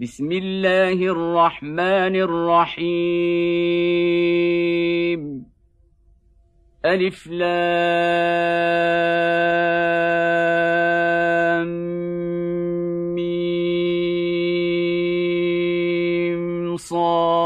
بسم الله الرحمن الرحيم. ألف لام ميم صاد.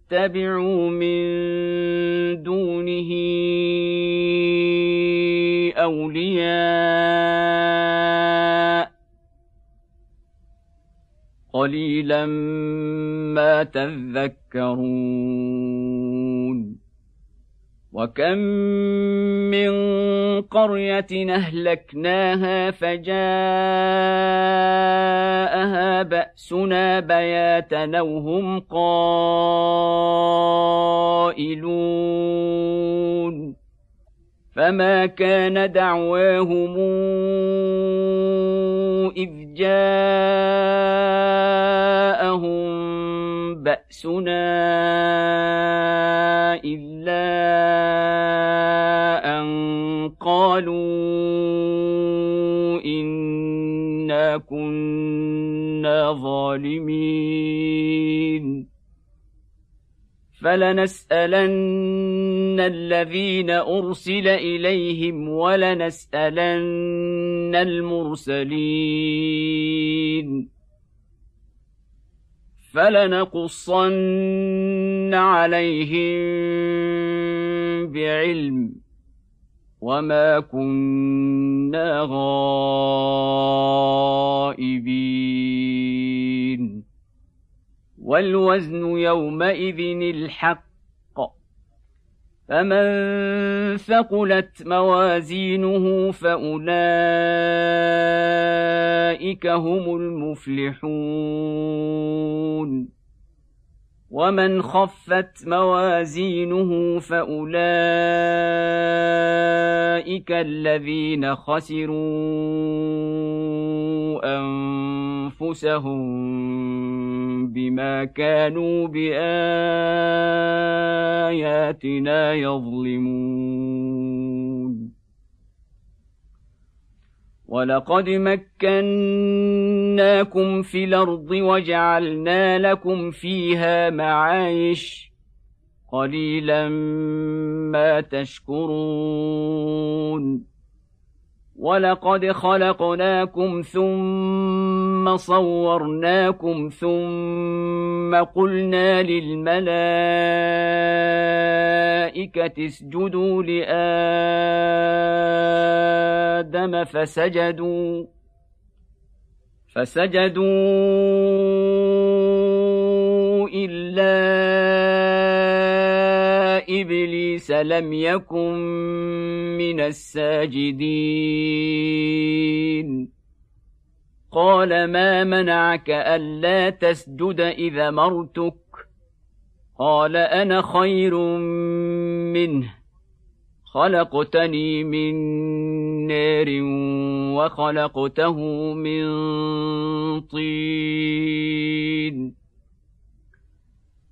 من دونه أولياء قليلا ما تذكرون وكم من قريه اهلكناها فجاءها باسنا بياتا أو هم قائلون فما كان دعواهم اذ جاءهم بأسنا إلا أن قالوا إنا كنا ظالمين. فلنسألن الذين أرسل إليهم ولنسألن المرسلين. فلنقصن عليهم بعلم وما كنا غائبين. والوزن يومئذ الحق فمن ثقلت موازينه فاولئك هم المفلحون ومن خفت موازينه فاولئك الذين خسروا انفسهم بما كانوا باياتنا يظلمون ولقد مكناكم في الأرض وجعلنا لكم فيها معايش قليلا ما تشكرون ولقد خلقناكم ثم صورناكم ثم قلنا للملائكه اسجدوا لادم فسجدوا فسجدوا الا ابليس لم يكن من الساجدين قال ما منعك ألا تسجد إذا مرتك؟ قال أنا خير منه خلقتني من نار وخلقته من طين.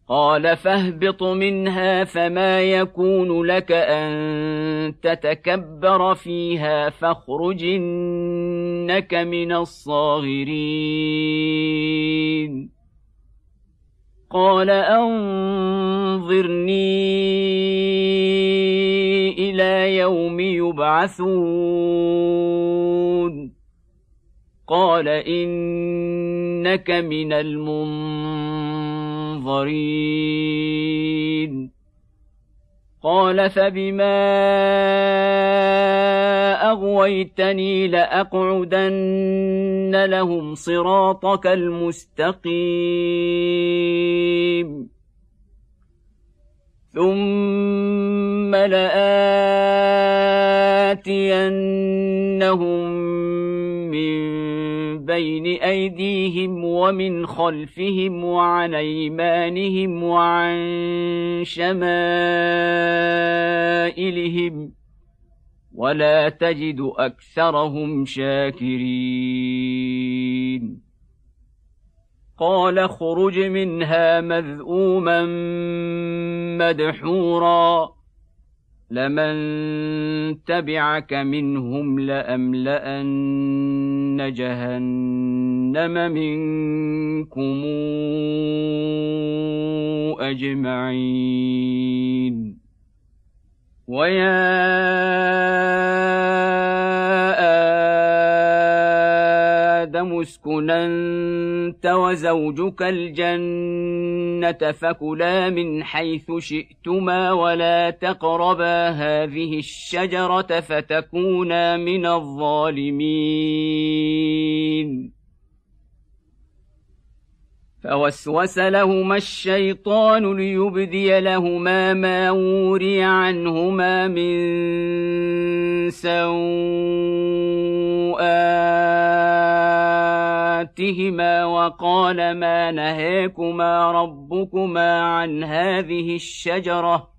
قال فاهبط منها فما يكون لك أن تتكبر فيها فاخرج إنك من الصاغرين. قال أنظرني إلى يوم يبعثون. قال انك من المنظرين قال فبما اغويتني لاقعدن لهم صراطك المستقيم ثم لاتينهم من بين أيديهم ومن خلفهم وعن أيمانهم وعن شمائلهم ولا تجد أكثرهم شاكرين. قال اخرج منها مذءوما مدحورا. لمن تبعك منهم لأملأن جهنم منكم أجمعين. ويا آدم أنت وزوجك الجنة فكلا من حيث شئتما ولا تقربا هذه الشجرة فتكونا من الظالمين. فوسوس لهما الشيطان ليبدي لهما ما وري عنهما من سوءاتهما وقال ما نهيكما ربكما عن هذه الشجره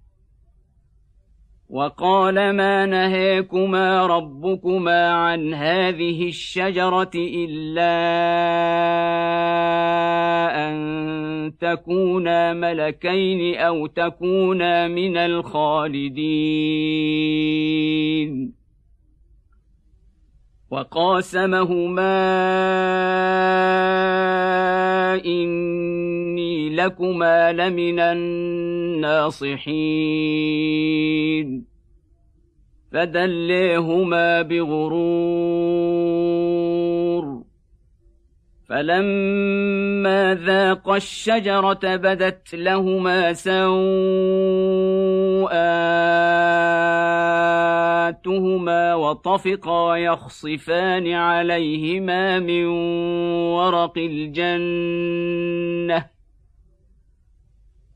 وقال ما نهيكما ربكما عن هذه الشجره الا ان تكونا ملكين أو تكونا من الخالدين وقاسمهما إني لكما لمن الناصحين. فدليهما بغرور. فلما ذاقا الشجره بدت لهما سوءاتهما وطفقا يخصفان عليهما من ورق الجنه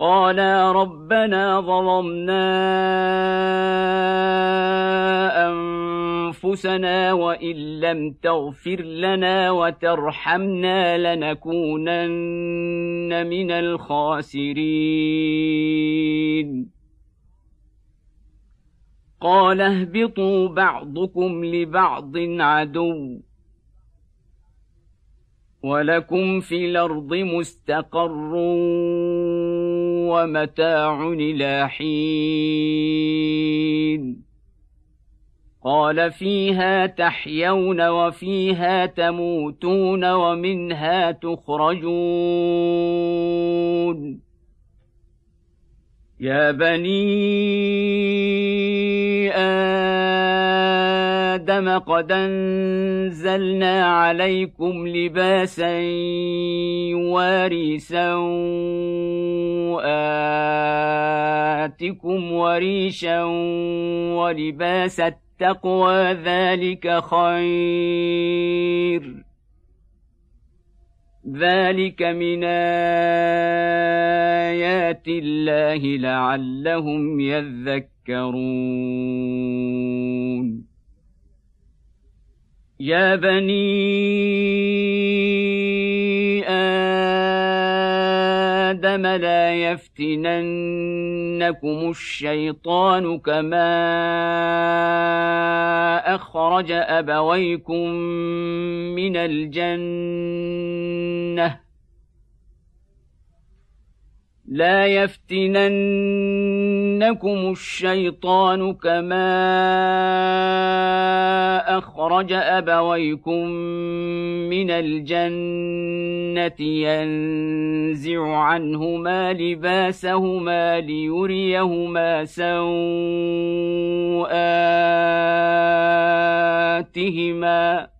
قالا ربنا ظلمنا أنفسنا وإن لم تغفر لنا وترحمنا لنكونن من الخاسرين. قال اهبطوا بعضكم لبعض عدو ولكم في الأرض مستقر ومتاع إلى حين. قال فيها تحيون وفيها تموتون ومنها تخرجون. يا بني آدم قد انزلنا عليكم لباسا يواري سواتكم وريشا ولباس التقوى ذلك خير ذلك من ايات الله لعلهم يذكرون يا بني آدم لا يفتننكم الشيطان كما أخرج أبويكم من الجنة. لا يفتننكم الشيطان كما أخرج أبويكم من الجنة ينزع عنهما لباسهما ليريهما سوءاتهما إن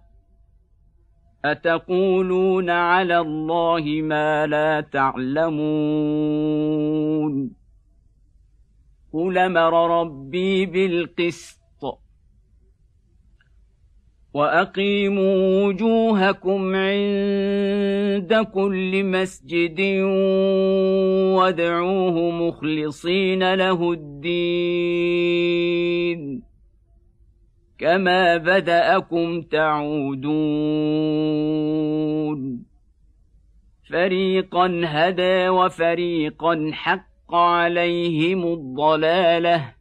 أتقولون على الله ما لا تعلمون؟ قل أمر ربي بالقسط وأقيموا وجوهكم عند كل مسجد وادعوه مخلصين له الدين. كما بداكم تعودون فريقا هدى وفريقا حق عليهم الضلاله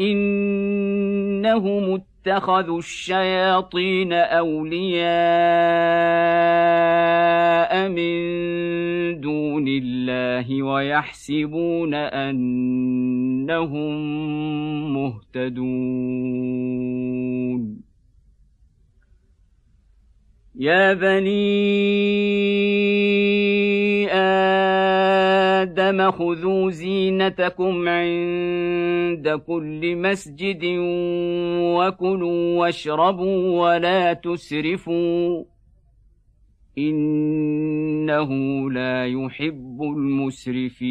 انهم اتخذوا الشياطين أولياء من دون الله ويحسبون أنهم مهتدون. يا بني آدم خذوا زينتكم عند كل مسجد وكلوا واشربوا ولا تسرفوا إنه لا يحب المسرفين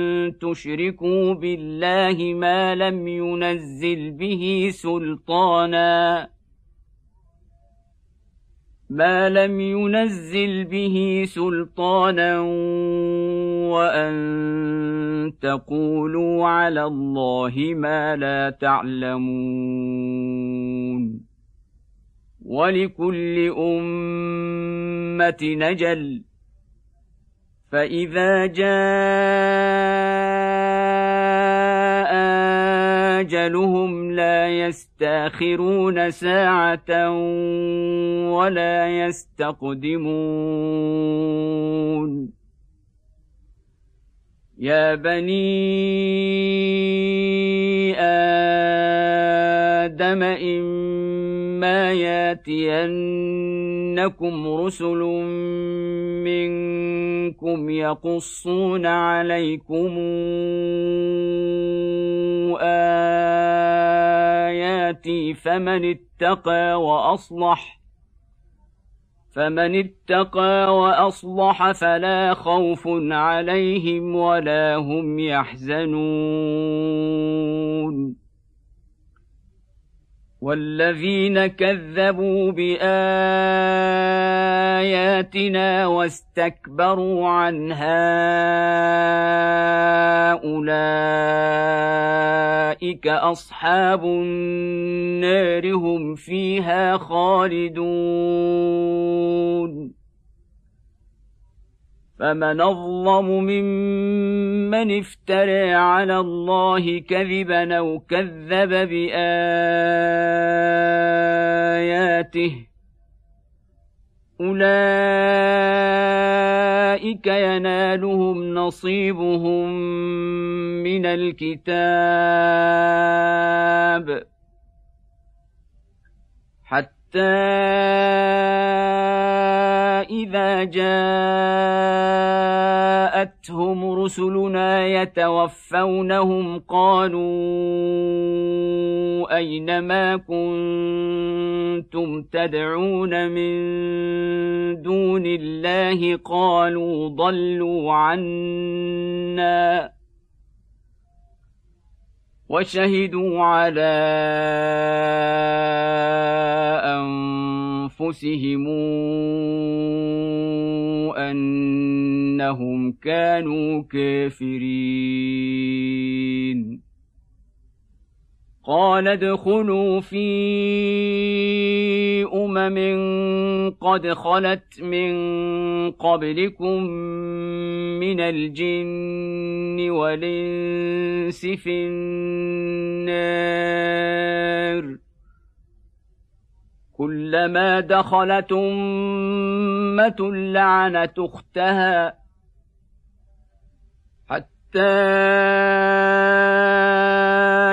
تشركوا بالله ما لم ينزل به سلطانا ما لم ينزل به سلطانا وان تقولوا على الله ما لا تعلمون ولكل امه نجل فاذا جاء اجلهم لا يستاخرون ساعه ولا يستقدمون يا بني آدم إما ياتينكم رسل منكم يقصون عليكم آياتي فمن اتقى وأصلح فمن اتقى وأصلح فلا خوف عليهم ولا هم يحزنون والذين كذبوا بآياتنا واستكبروا عنها أولئك أصحاب النار هم فيها خالدون. فمن اظلم ممن افترى على الله كذبا أو كذب باياته اولئك ينالهم نصيبهم من الكتاب حتى اذا جاءتهم رسلنا يتوفونهم قالوا اين ما كنتم تدعون من دون الله قالوا ضلوا عنا وشهدوا على انفسهم انهم كانوا كافرين قال ادخلوا في امم قد خلت من قبلكم من الجن والانس في النار كلما دخلت أمة لعنت أختها.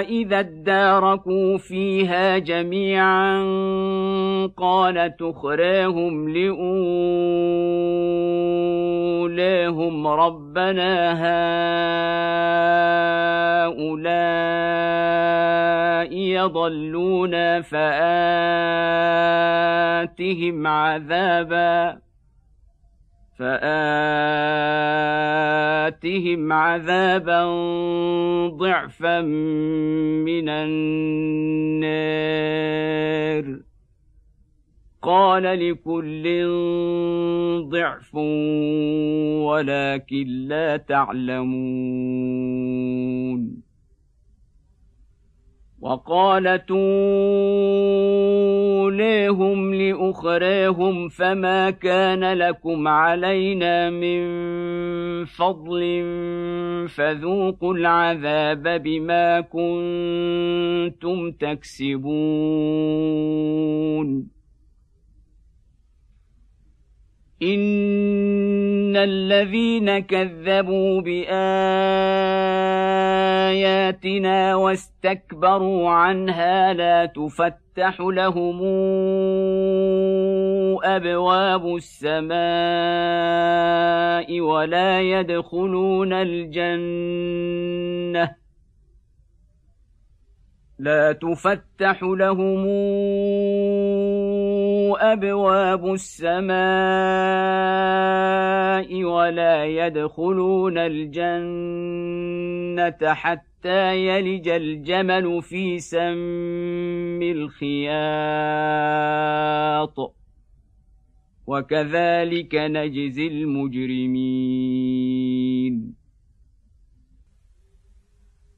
إذا اداركوا فيها جميعا قال تخراهم لأولاهم ربنا هؤلاء يضلون فآتهم عذاباً فآتهم عذابا ضعفا من النار. قال لكل ضعف ولكن لا تعلمون. وقالت أوليهم لأخريهم فما كان لكم علينا من فضل فذوقوا العذاب بما كنتم تكسبون. ان الذين كذبوا باياتنا واستكبروا عنها لا تفتح لهم ابواب السماء ولا يدخلون الجنه لا تفتح لهم أبواب السماء ولا يدخلون الجنة حتى يلج الجمل في سم الخياط. وكذلك نجزي المجرمين.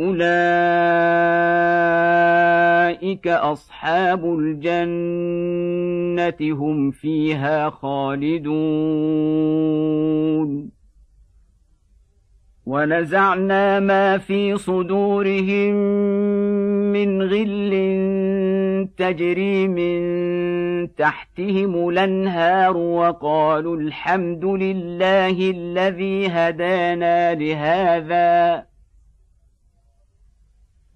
أولئك أصحاب الجنة هم فيها خالدون. ونزعنا ما في صدورهم من غل تجري من تحتهم الأنهار وقالوا الحمد لله الذي هدانا لهذا.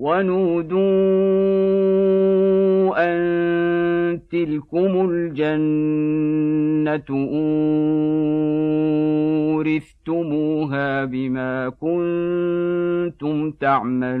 ونودوا ان تلكم الجنة أورثتموها بما كنتم تعملون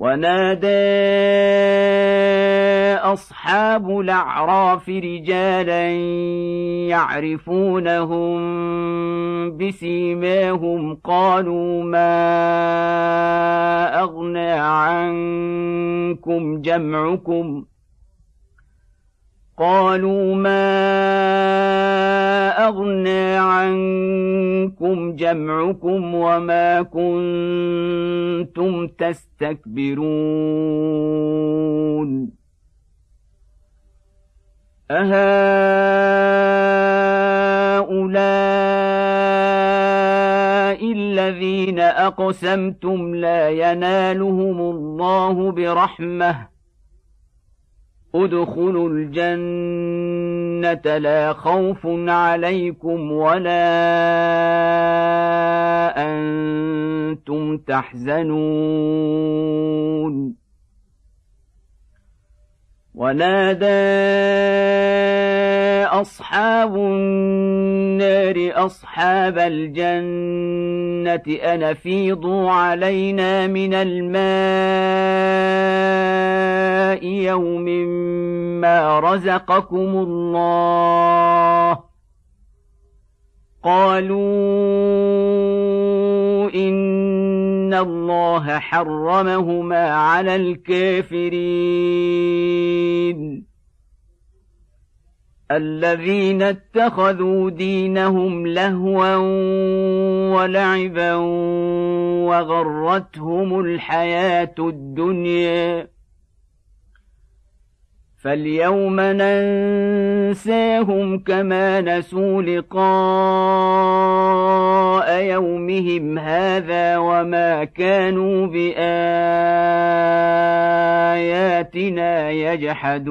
ونادى أصحاب الأعراف رجالا يعرفونهم بسيماهم قالوا ما أغنى عنكم جمعكم؟ قالوا ما أغنى عنكم جمعكم وما كنتم تستكبرون أهؤلاء الذين أقسمتم لا ينالهم الله برحمة ادخلوا الجنة لا خوف عليكم ولا أنتم تحزنون. ونادى أصحاب النار أصحاب الجنة ان افيضوا علينا من الماء يوم ما رزقكم الله. قالوا ان الله حرمهما على الكافرين الذين اتخذوا دينهم لهوا ولعبا وغرتهم الحياة الدنيا فاليوم ننساهم كما نسوا لقاء يومهم هذا وما كانوا باياتنا يجحدون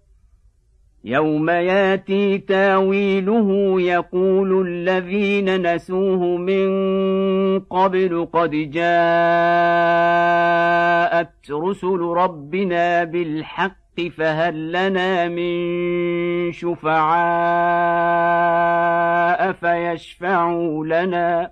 يوم ياتي تاويله يقول الذين نسوه من قبل قد جاءت رسل ربنا بالحق فهل لنا من شفعاء فيشفعوا لنا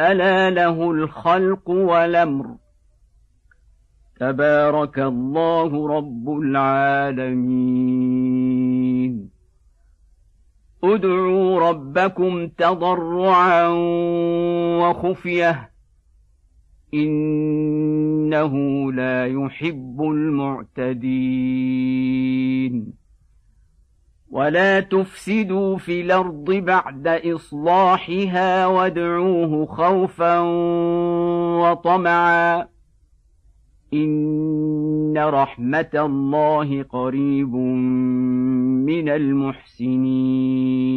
ألا له الخلق والأمر. تبارك الله رب العالمين. ادعوا ربكم تضرعا وخفية. إنه لا يحب المعتدين. ولا تفسدوا في الأرض بعد اصلاحها وادعوه خوفا وطمعا ان رحمه الله قريب من المحسنين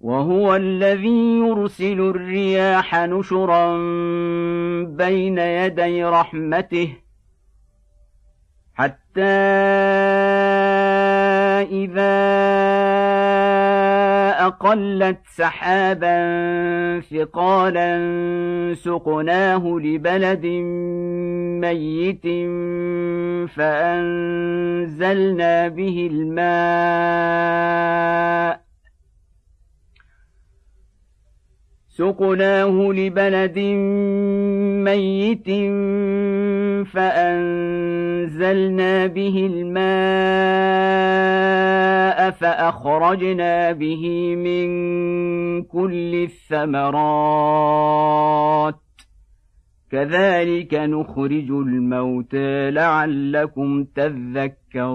وهو الذي يرسل الرياح نشرا بين يدي رحمته حتى إذا أقلت سحابا ثقالا سقناه لبلد ميت فأنزلنا به الماء سقناه لبلد ميت فأنزلنا به الماء فأخرجنا به من كل الثمرات. كذلك نخرج الموتى لعلكم تذكرون.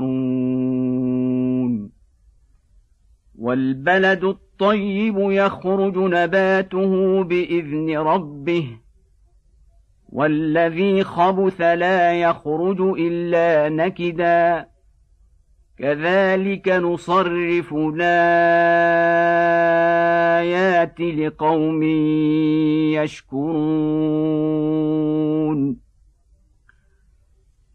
والبلد الطيب يخرج نباته بإذن ربه والذي خبث لا يخرج إلا نكدا. كذلك نصرف الآيات لقوم يشكرون.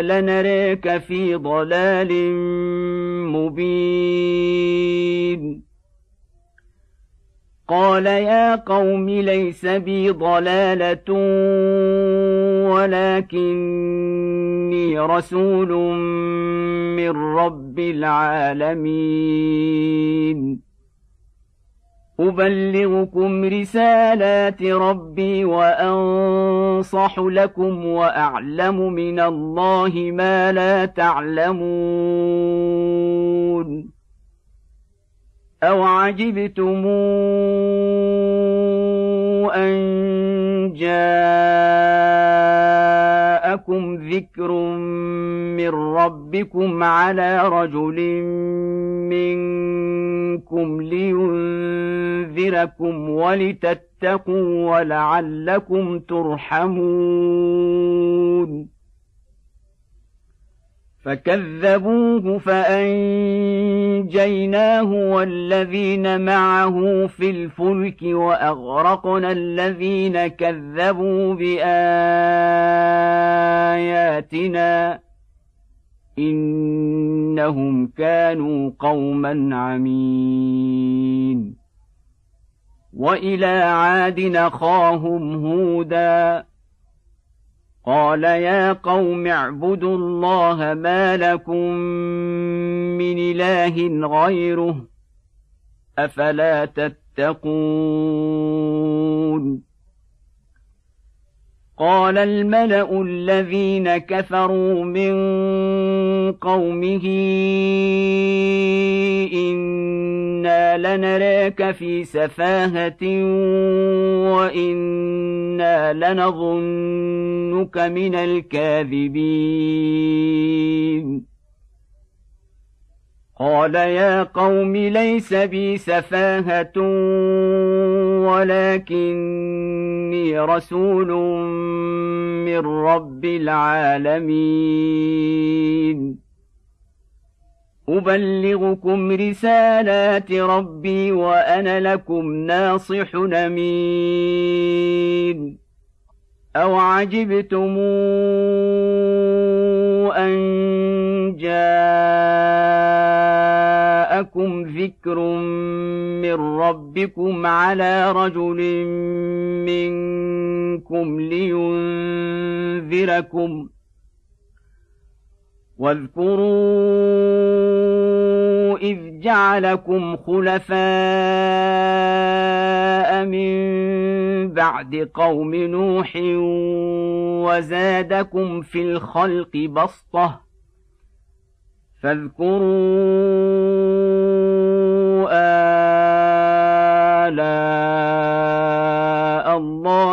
لنريك في ضلال مبين. قال يا قوم ليس بي ضلاله ولكني رسول من رب العالمين. أبلغكم رسالات ربي وأنصح لكم وأعلم من الله ما لا تعلمون أو عجبتم أن جاءكم ذكر من ربكم على رجل منكم لينذركم ولتتقوا ولعلكم ترحمون. فكذبوه فأنجيناه والذين معه في الفلك وأغرقنا الذين كذبوا بآياتنا إنهم كانوا قوما عمين. وإلى عاد نخاهم هودا قال يا قوم اعبدوا الله ما لكم من إله غيره أفلا تتقون قال الملأ الذين كفروا من قومه أنا لنراك في سفاهه وأنا لنظنك من الكاذبين قال يا قوم ليس بي سفاهه ولكني رسول من رب العالمين. أبلغكم رسالات ربي وأنا لكم ناصح أمين. أو عجبتم أن جاءكم ذكر من ربكم على رجل منكم لينذركم واذكروا إذ جعلكم خلفاء من بعد قوم نوح وزادكم في الخلق بسطة فاذكروا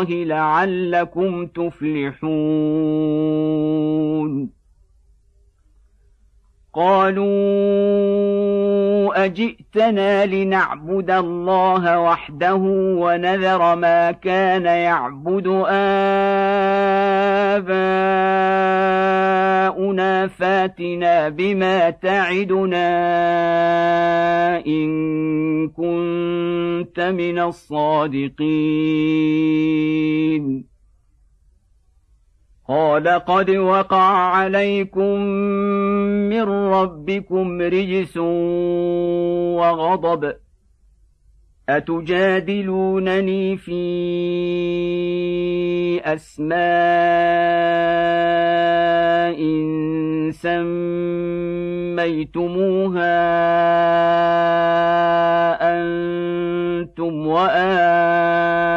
الله لعلكم تفلحون. قالوا أجئتنا لنعبد الله وحده ونذر ما كان يعبد آباؤنا فاتنا بما تعدنا إن كنت من الصادقين قال قد وقع عليكم من ربكم رجس وغضب. أتجادلونني في أسماء سميتموها أنتم وآباؤكم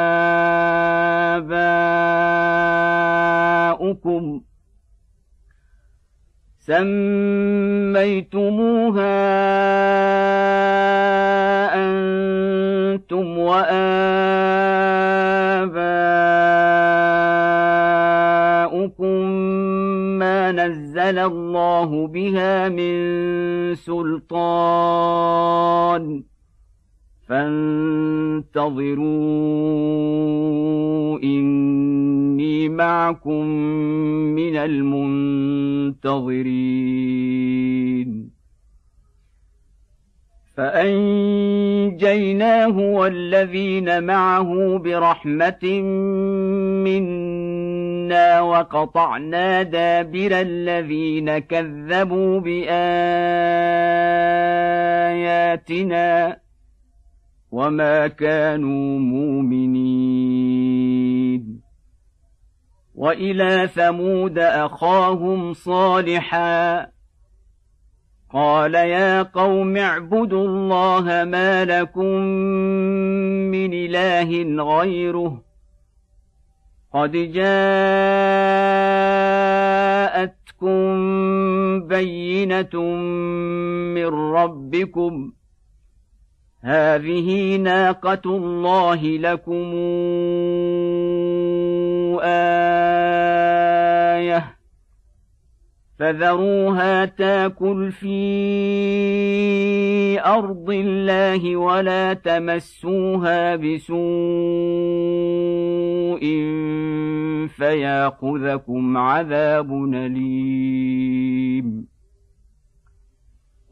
سميتموها أنتم واباؤكم ما نزل الله بها من سلطان فانتظروا إني معكم من المنتظرين. فأنجيناه والذين معه برحمة منا وقطعنا دابر الذين كذبوا بآياتنا. وما كانوا مؤمنين والى ثمود اخاهم صالحا قال يا قوم اعبدوا الله ما لكم من اله غيره قد جاءتكم بينه من ربكم هذه ناقة الله لكم آية. فذروها تاكل في أرض الله ولا تمسوها بسوء فياخذكم عذاب أليم.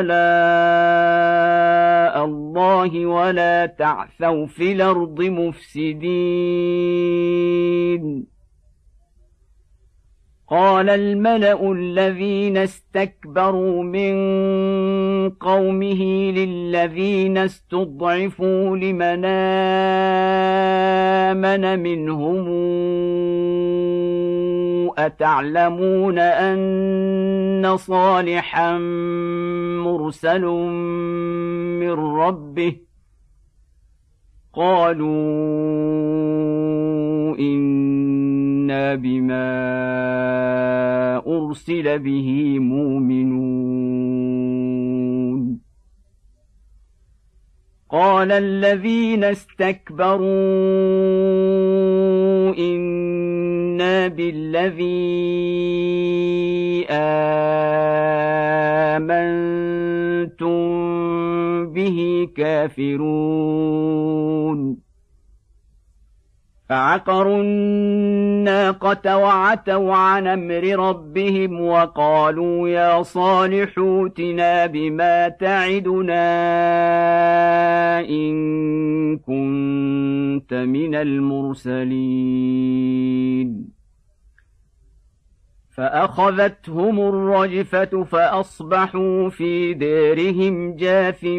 آلاء الله ولا تعثوا في الأرض مفسدين. قال الملأ الذين استكبروا من قومه للذين استضعفوا لمن آمن منهم أتعلمون أن صالحا مرسل من ربه قالوا إنا بما أرسل به مؤمنون قال الذين استكبروا إنا بالذي آمنتم به كافرون. فعقروا الناقة وعتوا عن أمر ربهم وقالوا يا صالح اوتنا بما تعدنا إن كنت من المرسلين. فأخذتهم الرجفة فأصبحوا في دارهم جاثمين.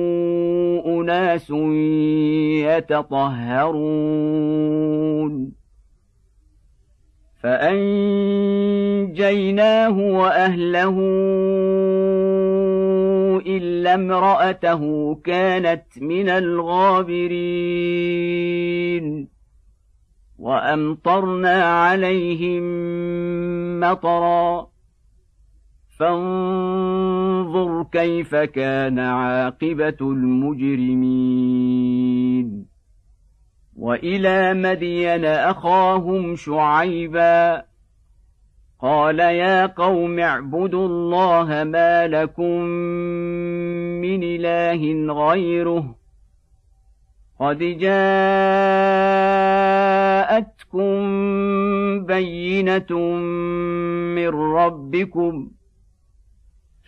أناس يتطهرون. فأنجيناه وأهله إلا امرأته كانت من الغابرين. وأمطرنا عليهم مطرا. فانظر كيف كان عاقبة المجرمين. وإلى مدين أخاهم شعيبا قال يا قوم اعبدوا الله ما لكم من إله غيره قد جاءتكم بينة من ربكم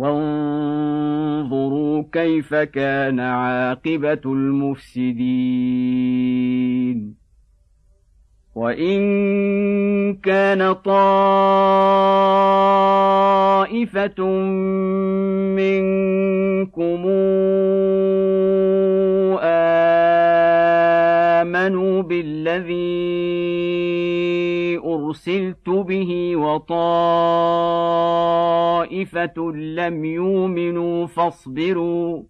وانظروا كيف كان عاقبة المفسدين. وإن كان طائفة منكم آمنوا بالذي أرسلت به وطائفة لم يؤمنوا فاصبروا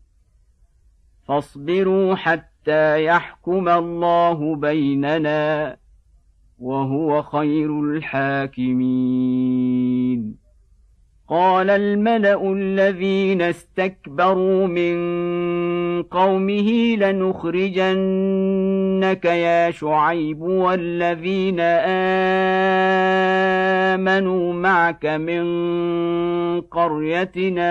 فاصبروا حتى يحكم الله بيننا وهو خير الحاكمين. قال الملا الذين استكبروا من قومه لنخرجنك يا شعيب والذين امنوا معك من قريتنا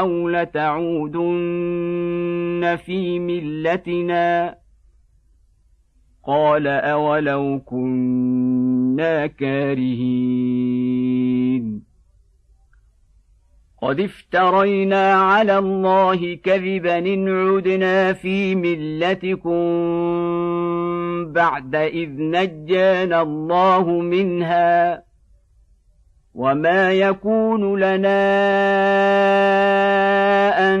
أو لتعودن في ملتنا قال اولو كنا كارهين قد افترينا على الله كذبا ان عدنا في ملتكم بعد اذ نجانا الله منها وما يكون لنا ان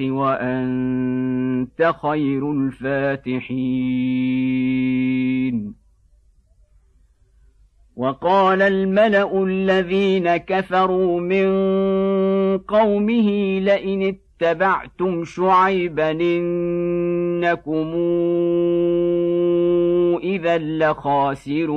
وأنت خير الفاتحين. وقال الملأ الذين كفروا من قومه لئن اتبعتم شعيبا إنكم إذا لخاسرون.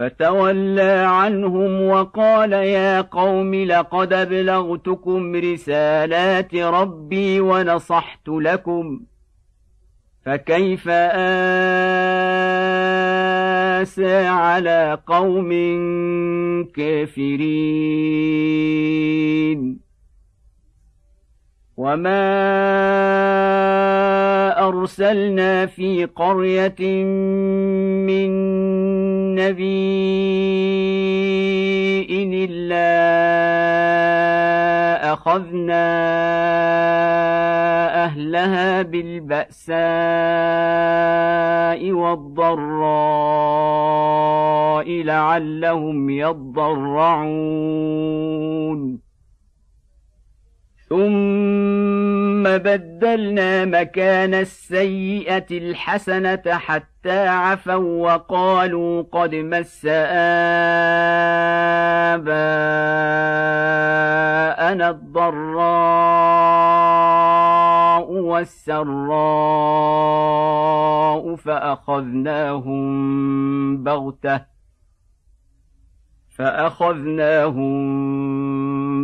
فتولى عنهم وقال يا قوم لقد أبلغتكم رسالات ربي ونصحت لكم فكيف آسى على قوم كافرين وما ارسلنا في قريه من نبي الا اخذنا اهلها بالباساء والضراء لعلهم يضرعون ثم بدلنا مكان السيئة الحسنة حتى عفوا وقالوا قد مس آباءنا الضراء والسراء فأخذناهم بغتة فأخذناهم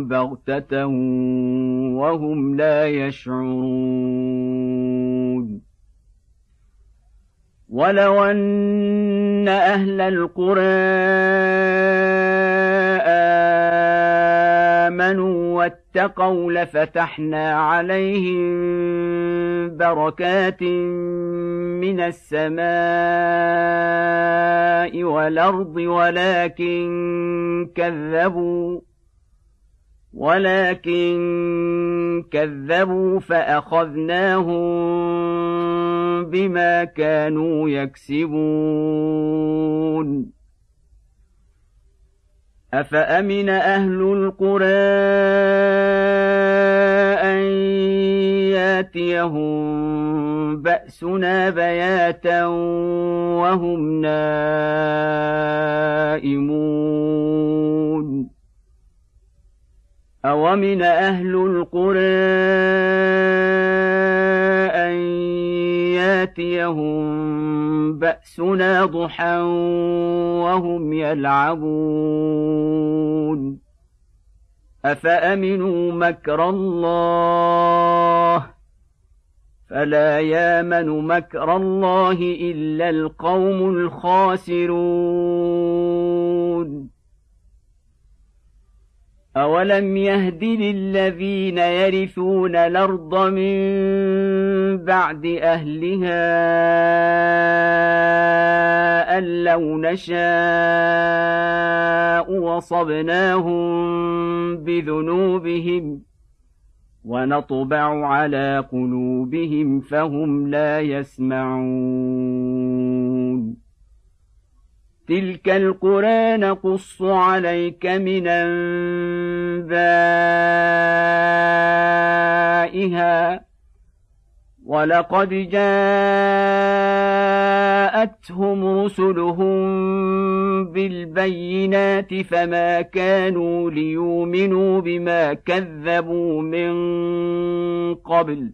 بغته وهم لا يشعرون ولو ان أهل القرى امنوا واتقوا لفتحنا عليهم بركات من السماء والارض ولكن كذبوا ولكن كذبوا فأخذناهم بما كانوا يكسبون. أفأمن أهل القرى أن ياتيهم بأسنا بياتا وهم نائمون؟ أومن أهل القرى أن ياتيهم بأسنا ضحى وهم يلعبون أفأمنوا مكر الله فلا يامن مكر الله إلا القوم الخاسرون أولم يهد للذين يرثون الأرض من بعد أهلها أن لو نشاء وصبناهم بذنوبهم ونطبع على قلوبهم فهم لا يسمعون تلك القرى نقص عليك من انبائها ولقد جاءتهم رسلهم بالبينات فما كانوا ليؤمنوا بما كذبوا من قبل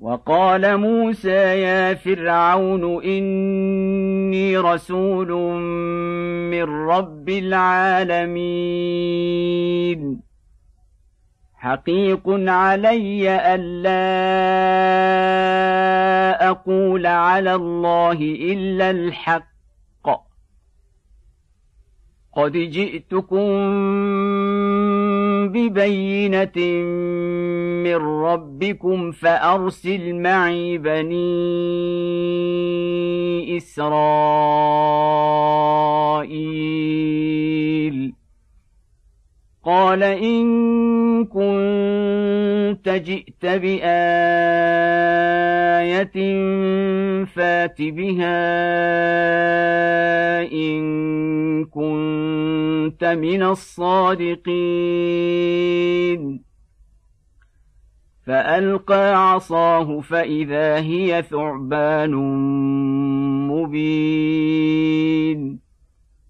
وقال موسى يا فرعون إني رسول من رب العالمين. حقيق علي الا أقول على الله إلا الحق. قد جئتكم ببينة من ربكم فأرسل معي بني إسرائيل. قال إن كنت جئت بآية فات بها إن كنت من الصادقين. فألقى عصاه فإذا هي ثعبان مبين.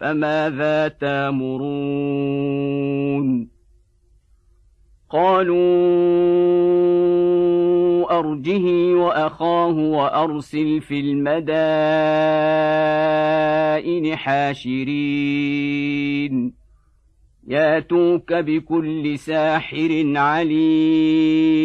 فماذا تامرون؟ قالوا أرجه وأخاه وأرسل في المدائن حاشرين. ياتوك بكل ساحر عليم.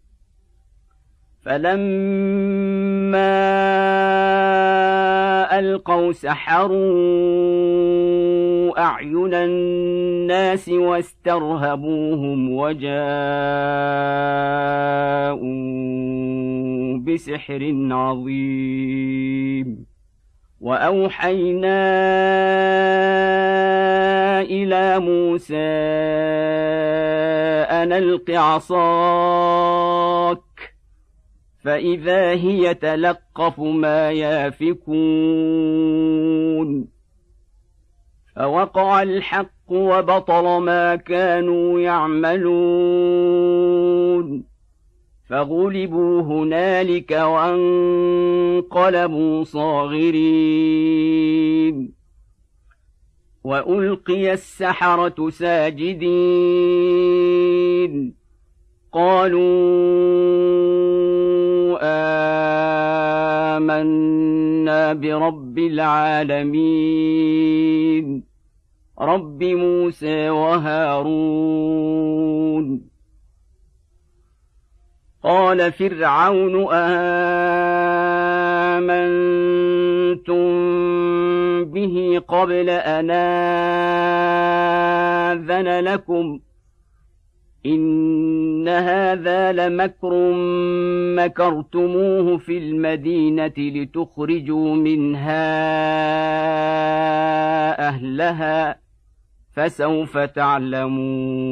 فلما ألقوا سحروا أعين الناس واسترهبوهم وجاءوا بسحر عظيم. وأوحينا إلى موسى أن ألق عصاك فإذا هي تلقف ما يافكون فوقع الحق وبطل ما كانوا يعملون فغلبوا هنالك وانقلبوا صاغرين والقي السحره ساجدين قالوا آمنا برب العالمين. رب موسى وهارون. قال فرعون آمنتم به قبل أن آذن لكم ۖ؟ ان هذا لمكر مكرتموه في المدينة لتخرجوا منها اهلها فسوف تعلمون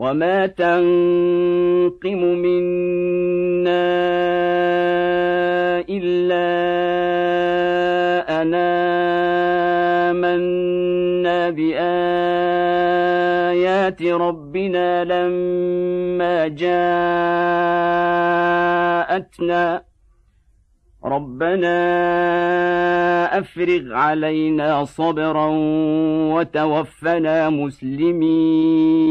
وما تنقم منا الا انا امنا بايات ربنا لما جاءتنا ربنا افرغ علينا صبرا وتوفنا مسلمين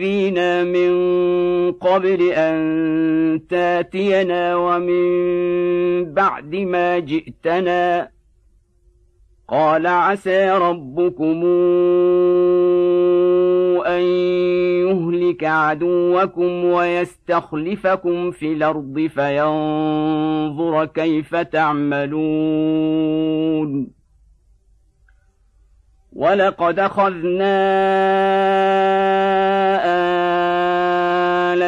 اوذينا من قبل أن تاتينا ومن بعد ما جئتنا قال عسى ربكم أن يهلك عدوكم ويستخلفكم في الأرض فينظر كيف تعملون ولقد أخذنا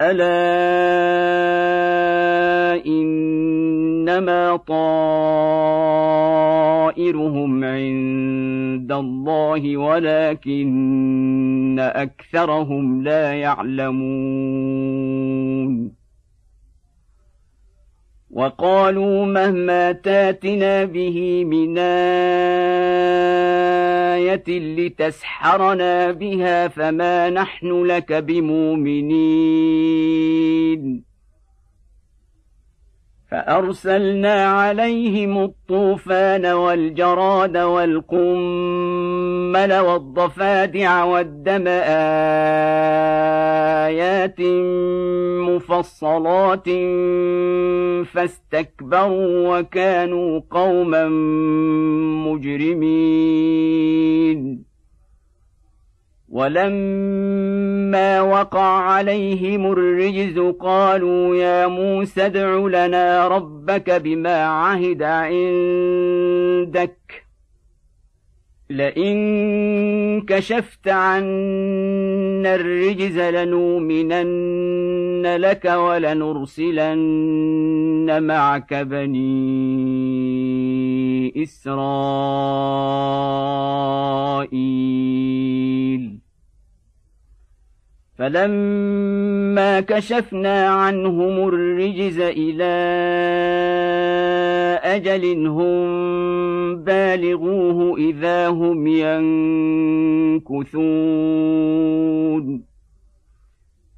ألا إنما طائرهم عند الله ولكن أكثرهم لا يعلمون. وقالوا مهما تاتنا به من آية لتسحرنا بها فما نحن لك بمؤمنين. فأرسلنا عليهم الطوفان والجراد والقمل والضفادع والدم آيات مفصلات فاستكبروا وكانوا قوما مجرمين. ولما وقع عليهم الرجز قالوا يا موسى ادع لنا ربك بما عهد عندك. لئن كشفت عنا الرجز لنؤمنن لك ولنرسلن معك بني إسرائيل. فلما كشفنا عنهم الرجز إلى أجل هم بالغوه اذا هم ينكثون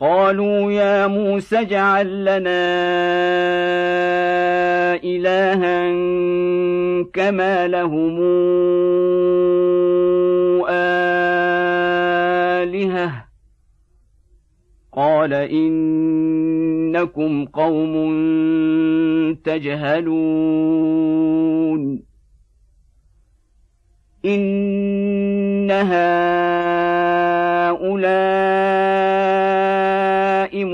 قالوا يا موسى اجعل لنا إلها كما لهم آلهة. قال إنكم قوم تجهلون. إن هؤلاء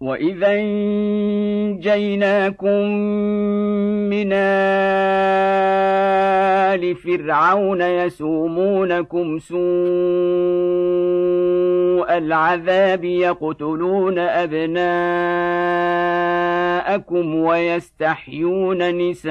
واذا انجيناكم من ال فرعون يسومونكم سوء العذاب يقتلون ابناءكم ويستحيون نساءكم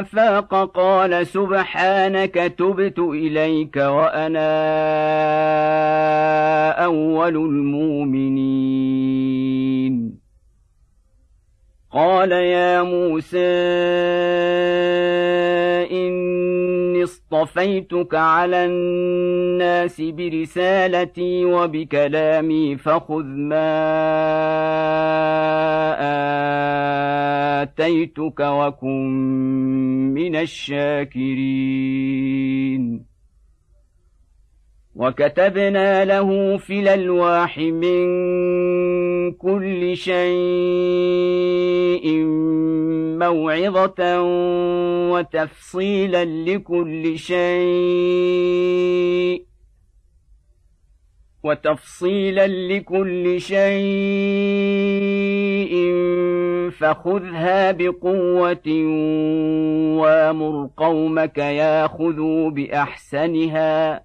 افاق قال سبحانك تبت اليك وأنا اول المؤمنين. قال يا موسى اصطفيتك على الناس برسالتي وبكلامي فخذ ما آتيتك وكن من الشاكرين. وكتبنا له في الالواح من كل شيء موعظه وتفصيلا لكل شيء وتفصيلا لكل شيء فخذها بقوه وامر قومك ياخذوا باحسنها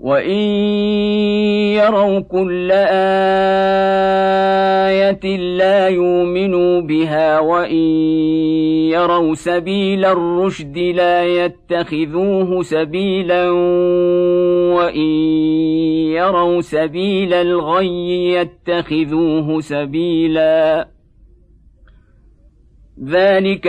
وان يروا كل إيه لا يؤمنوا بها وان يروا سبيل الرشد لا يتخذوه سبيلا وان يروا سبيل الغي يتخذوه سبيلا ذلك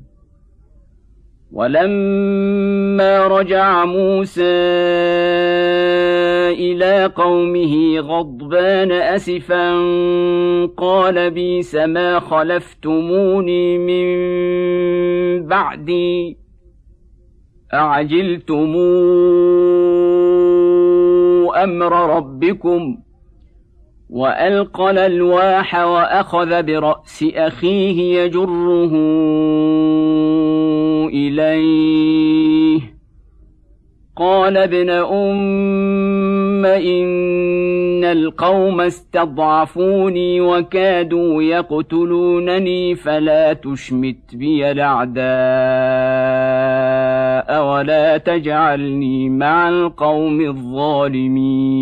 ولما رجع موسى إلى قومه غضبان أسفا قال بيس ما خلفتموني من بعدي أعجلتم أمر ربكم وألقى الألواح وأخذ برأس أخيه يجره إليه. قال ابن أم إن القوم استضعفوني وكادوا يقتلونني فلا تشمت بي الأعداء ولا تجعلني مع القوم الظالمين.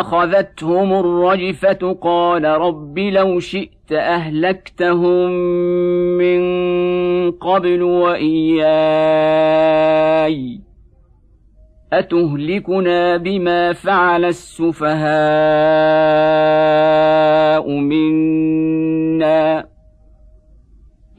أخذتهم الرجفة قال رب لو شئت أهلكتهم من قبل وإياي. أتهلكنا بما فعل السفهاء منا؟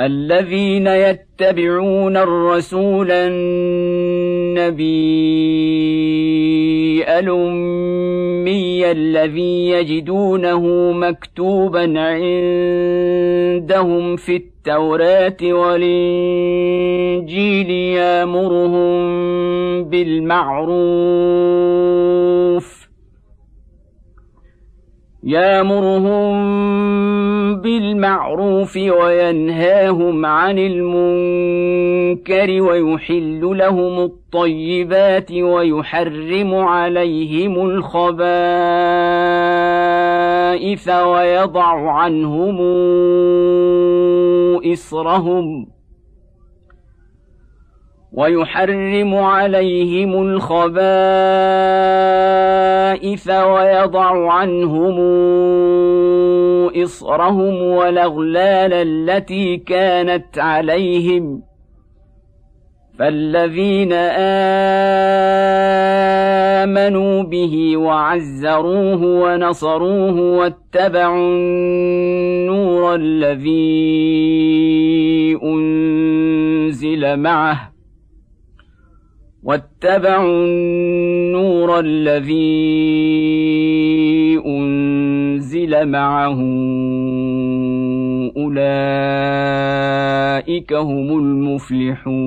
الذين يتبعون الرسول النبي الأمي الذي يجدونه مكتوبا عندهم في التوراة والإنجيل يامرهم بالمعروف يامرهم بالمعروف وينهاهم عن المنكر ويحل لهم الطيبات ويحرم عليهم الخبائث ويضع عنهم إصرهم ويحرم عليهم الخبائث ويضع عنهم إصرهم والأغلال التي كانت عليهم. فالذين آمنوا به وعزروه ونصروه واتبعوا النور الذي أنزل معه واتبعوا النور الذي أنزل معه أولئك هم المفلحون.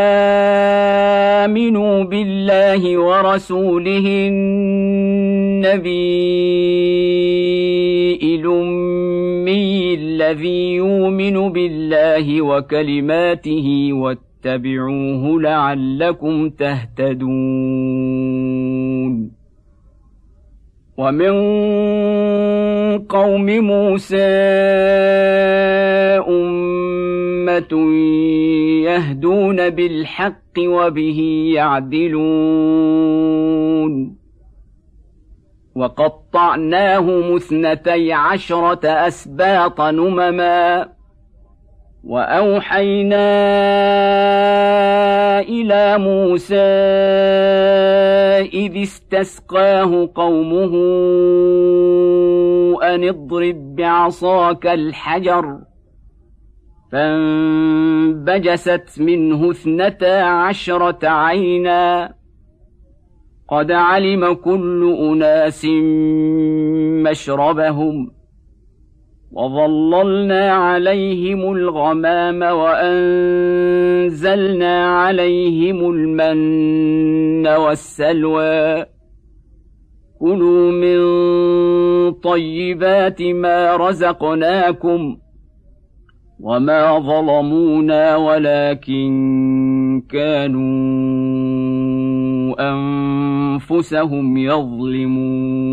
بالله ورسوله النبي الأمي الذي يؤمن بالله وكلماته واتبعوه لعلكم تهتدون. ومن قوم موسى يهدون بالحق وبه يعدلون وقطعناهم اثنتي عشره اسباط نمما واوحينا إلى موسى اذ استسقاه قومه ان اضرب بعصاك الحجر فانبجست منه اثنتا عشرة عينا. قد علم كل أناس مشربهم وظللنا عليهم الغمام وأنزلنا عليهم المن والسلوى. كلوا من طيبات ما رزقناكم وما ظلمونا ولكن كانوا انفسهم يظلمون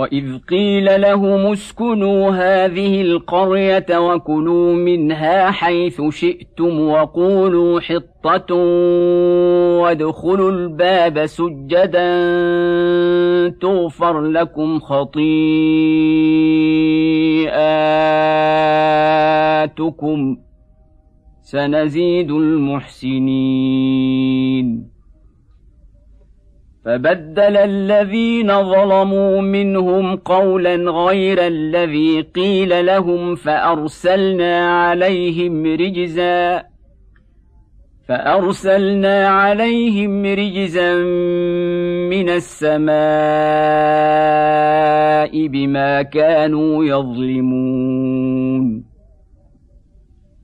واذ قيل لهم اسكنوا هذه القريه وكلوا منها حيث شئتم وقولوا حطه وادخلوا الباب سجدا تغفر لكم خطيئاتكم سنزيد المحسنين فبدل الذين ظلموا منهم قولا غير الذي قيل لهم فأرسلنا عليهم رجزا فأرسلنا عليهم رجزا من السماء بما كانوا يظلمون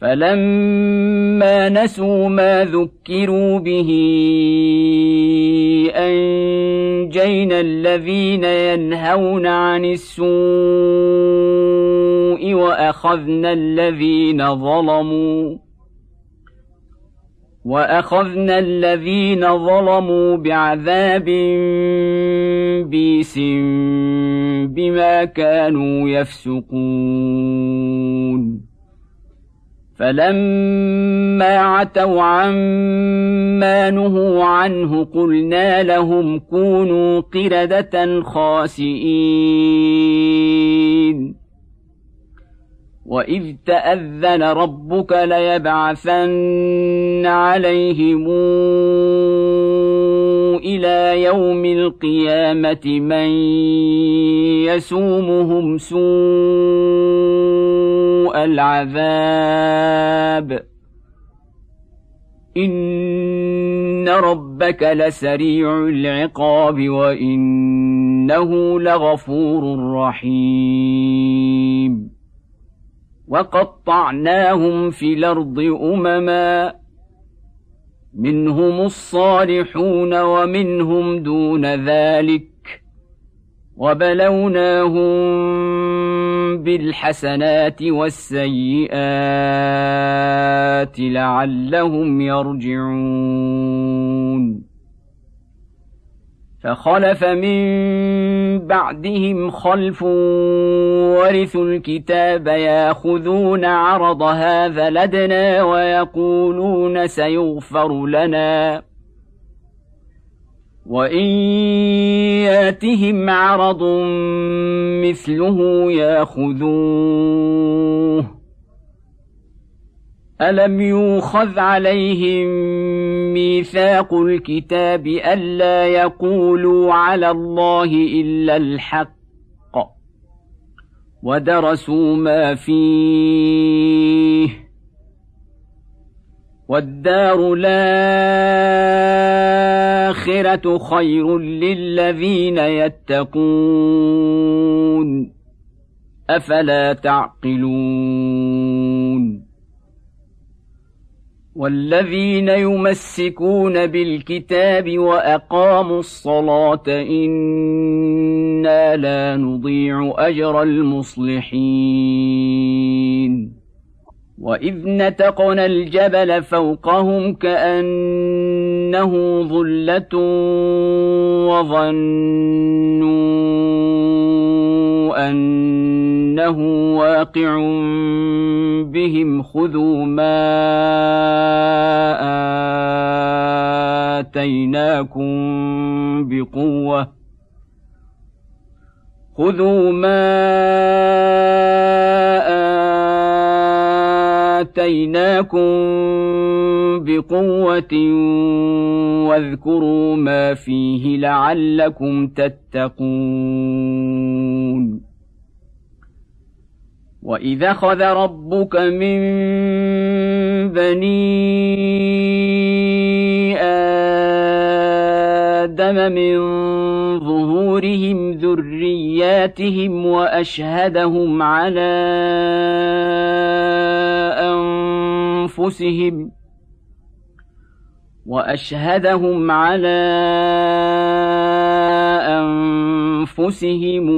فلما نسوا ما ذكروا به انجينا الذين ينهون عن السوء واخذنا الذين ظلموا واخذنا الذين ظلموا بعذاب بيس بما كانوا يفسقون فلما عتوا عما نهوا عنه قلنا لهم كونوا قرده خاسئين واذ تاذن ربك ليبعثن عليهم إلى يوم القيامه من يسومهم سوء العذاب. إن ربك لسريع العقاب وإنه لغفور رحيم. وقطعناهم في الأرض أمما. منهم الصالحون ومنهم دون ذلك. وبلوناهم بالحسنات والسيئات لعلهم يرجعون. فخلف من بعدهم خلف ورثوا الكتاب ياخذون عرض هذا لدنا ويقولون سيغفر لنا. وان ياتهم عرض مثله ياخذوه الم يوخذ عليهم ميثاق الكتاب الا يقولوا على الله الا الحق ودرسوا ما فيه والدار الآخرة خير للذين يتقون. أفلا تعقلون. والذين يمسكون بالكتاب وأقاموا الصلاة إنا لا نضيع أجر المصلحين. واذ نتقنا الجبل فوقهم كانه ظله وظنوا انه واقع بهم خذوا ما آتيناكم بقوة خذوا ما آتيناكم بقوة واذكروا ما فيه لعلكم تتقون واذا خذ ربك من بني آدم من ظهورهم ذرياتهم وأشهدهم على أنفسهم وأشهدهم على أنفسهم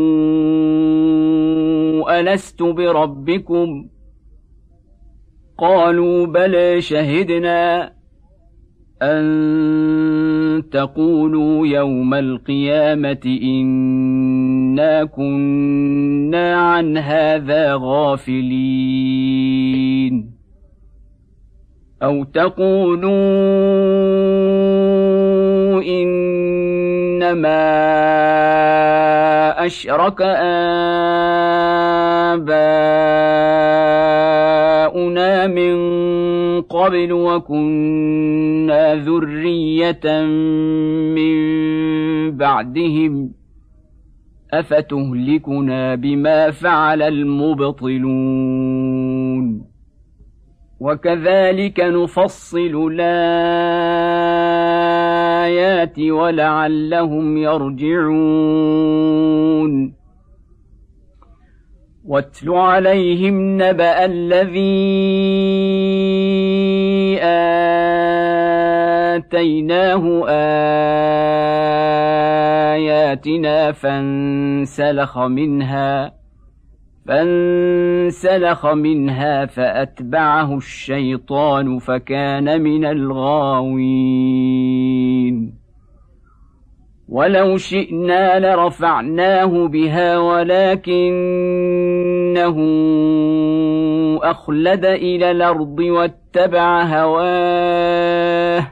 ألست بربكم؟ قالوا بلى شهدنا أن تقولوا يوم القيامة إنا كنا عن هذا غافلين. أو تقولوا إنما أشرك آباؤنا من قبل وكنا ذرية من بعدهم أفتهلكنا بما فعل المبطلون وكذلك نفصل الآيات ولعلهم يرجعون. واتل عليهم نبأ الذي آتيناه آياتنا فانسلخ منها. فانسلخ منها فأتبعه الشيطان فكان من الغاوين. ولو شئنا لرفعناه بها ولكنه أخلد إلى الأرض واتبع هواه.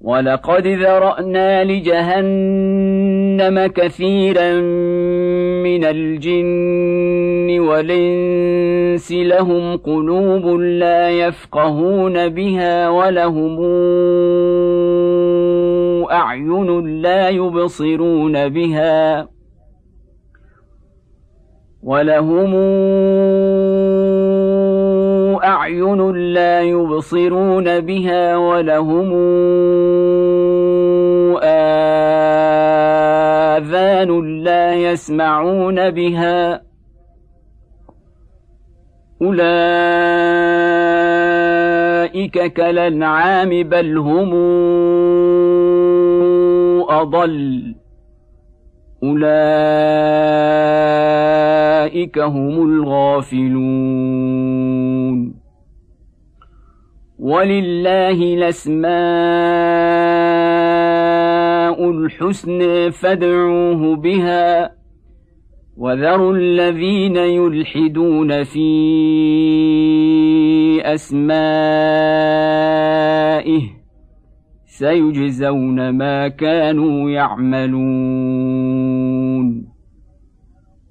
ولقد ذرأنا لجهنم كثيرا من الجن والإنس لهم قلوب لا يفقهون بها ولهم أعين لا يبصرون بها ولهم اعين لا يبصرون بها ولهم اذان لا يسمعون بها اولئك كالانعام بل هم اضل أولئك هم الغافلون. ولله الأسماء الحسنى فادعوه بها. وذروا الذين يلحدون في أسمائه. سيجزون ما كانوا يعملون.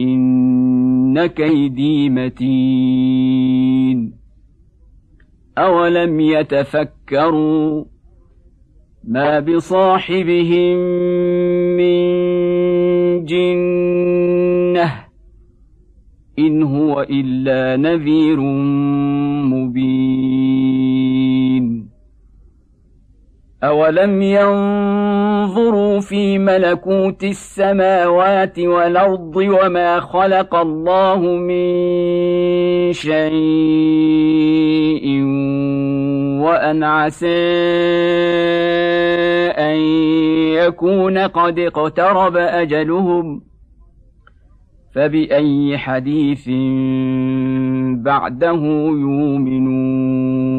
إن كيدي متين. أولم يتفكروا ما بصاحبهم من جنة إن هو إلا نذير مبين. اولم ينظروا في ملكوت السماوات والارض وما خلق الله من شيء وان عسى ان يكون قد اقترب اجلهم فباي حديث بعده يؤمنون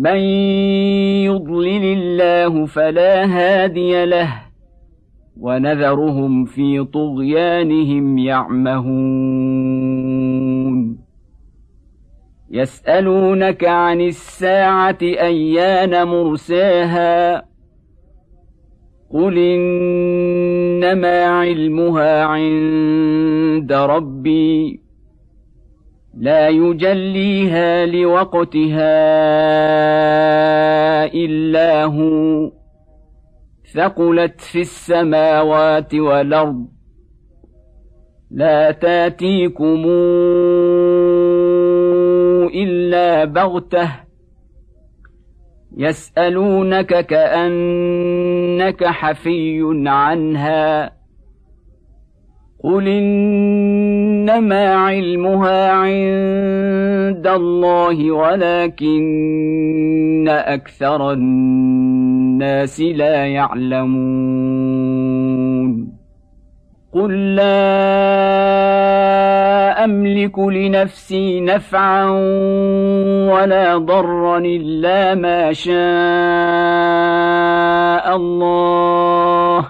من يضلل الله فلا هادي له ونذرهم في طغيانهم يعمهون. يسألونك عن الساعة أيان مرساها؟ قل إنما علمها عند ربي. لا يجليها لوقتها إلا هو. ثقلت في السماوات والأرض. لا تاتيكم إلا بغتة. يسألونك كأنك حفي عنها. قل إن إنما علمها عند الله ولكن أكثر الناس لا يعلمون. قل لا أملك لنفسي نفعا ولا ضرا إلا ما شاء الله.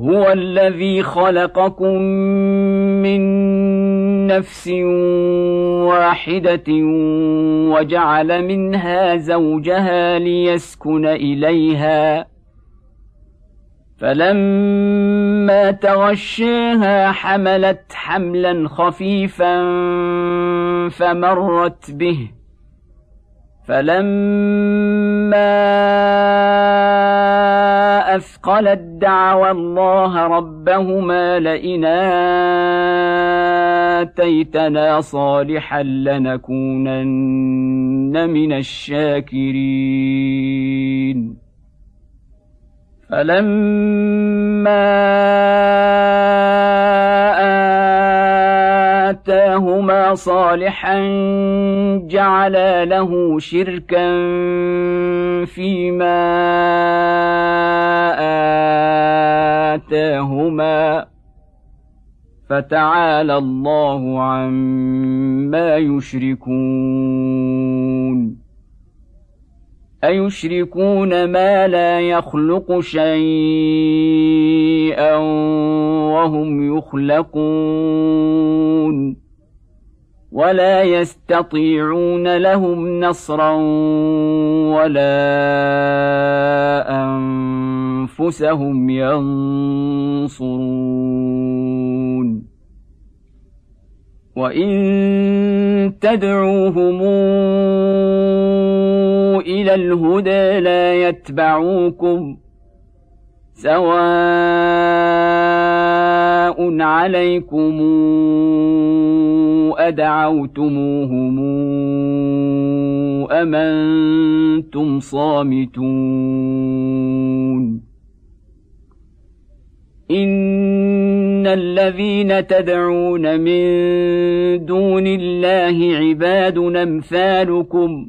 هو الذي خلقكم من نفس واحدة وجعل منها زوجها ليسكن إليها. فلما تغشيها حملت حملا خفيفا فمرت به. فلما اثقلت دعوى الله ربهما لئن آتيتنا صالحا لنكونن من الشاكرين. فلما آتاهما صالحا جعلا له شركا فيما آتاهما فتعالى الله عما يشركون. ايشركون ما لا يخلق شيئا وهم يخلقون. ولا يستطيعون لهم نصرا ولا انفسهم ينصرون وان تدعوهم إلى الهدى لا يتبعوكم سواء عليكم أدعوتموهم أم أنتم صامتون. إن الذين تدعون من دون الله عباد أمثالكم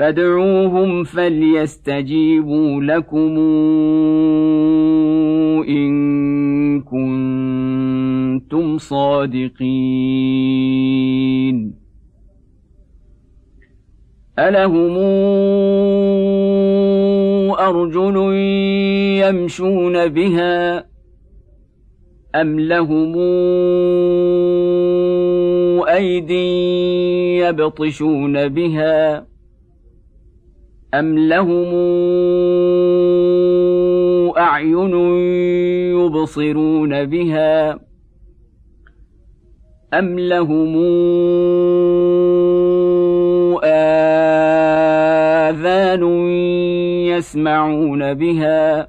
فادعوهم فليستجيبوا لكم إن كنتم صادقين. ألهم أرجل يمشون بها أم لهم أيدي يبطشون بها أم لهم أعين يبصرون بها أم لهم آذان يسمعون بها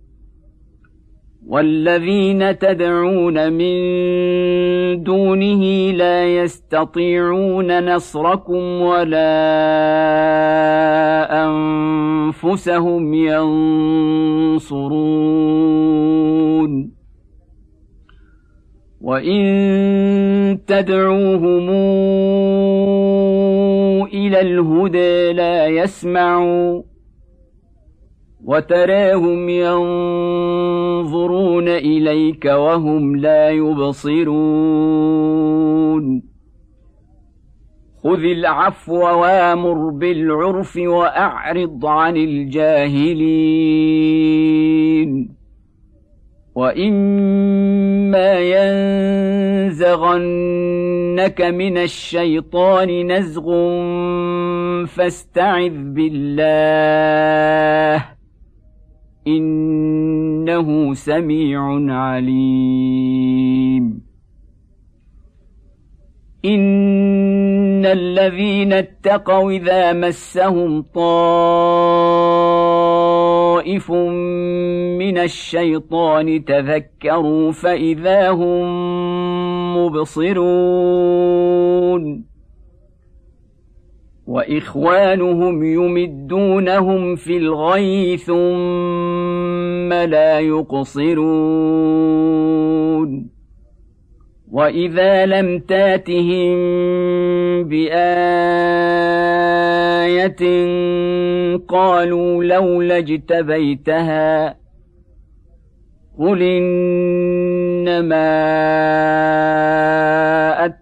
والذين تدعون من دونه لا يستطيعون نصركم ولا أنفسهم ينصرون. وإن تدعوهم إلى الهدى لا يسمعوا وتراهم ينظرون إليك وهم لا يبصرون. خذ العفو وامر بالعرف وأعرض عن الجاهلين. وإما ينزغنك من الشيطان نزغ فاستعذ بالله. إنه سميع عليم. إن الذين اتقوا إذا مسهم طائف من الشيطان تذكروا فإذا هم مبصرون. وإخوانهم يمدونهم في الغي ثم لا يقصرون. وإذا لم تاتهم بآية قالوا لولا اجتبيتها قل إنما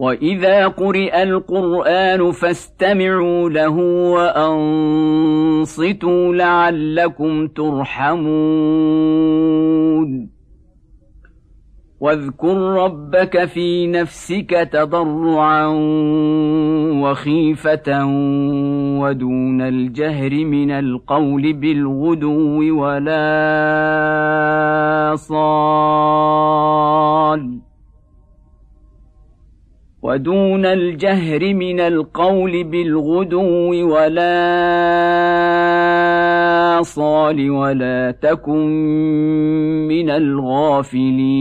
واذا قرئ القران فاستمعوا له وانصتوا لعلكم ترحمون. واذكر ربك في نفسك تضرعا وخيفه ودون الجهر من القول بالغدو ولا صال ودون الجهر من القول بالغدو ولا صال ولا تكن من الغافلين.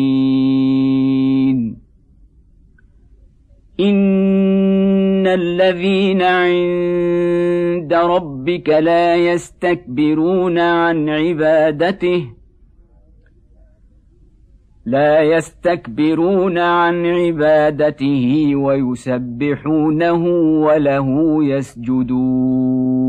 إن الذين عند ربك لا يستكبرون عن عبادته لا يستكبرون عن عبادته ويسبحونه وله يسجدون.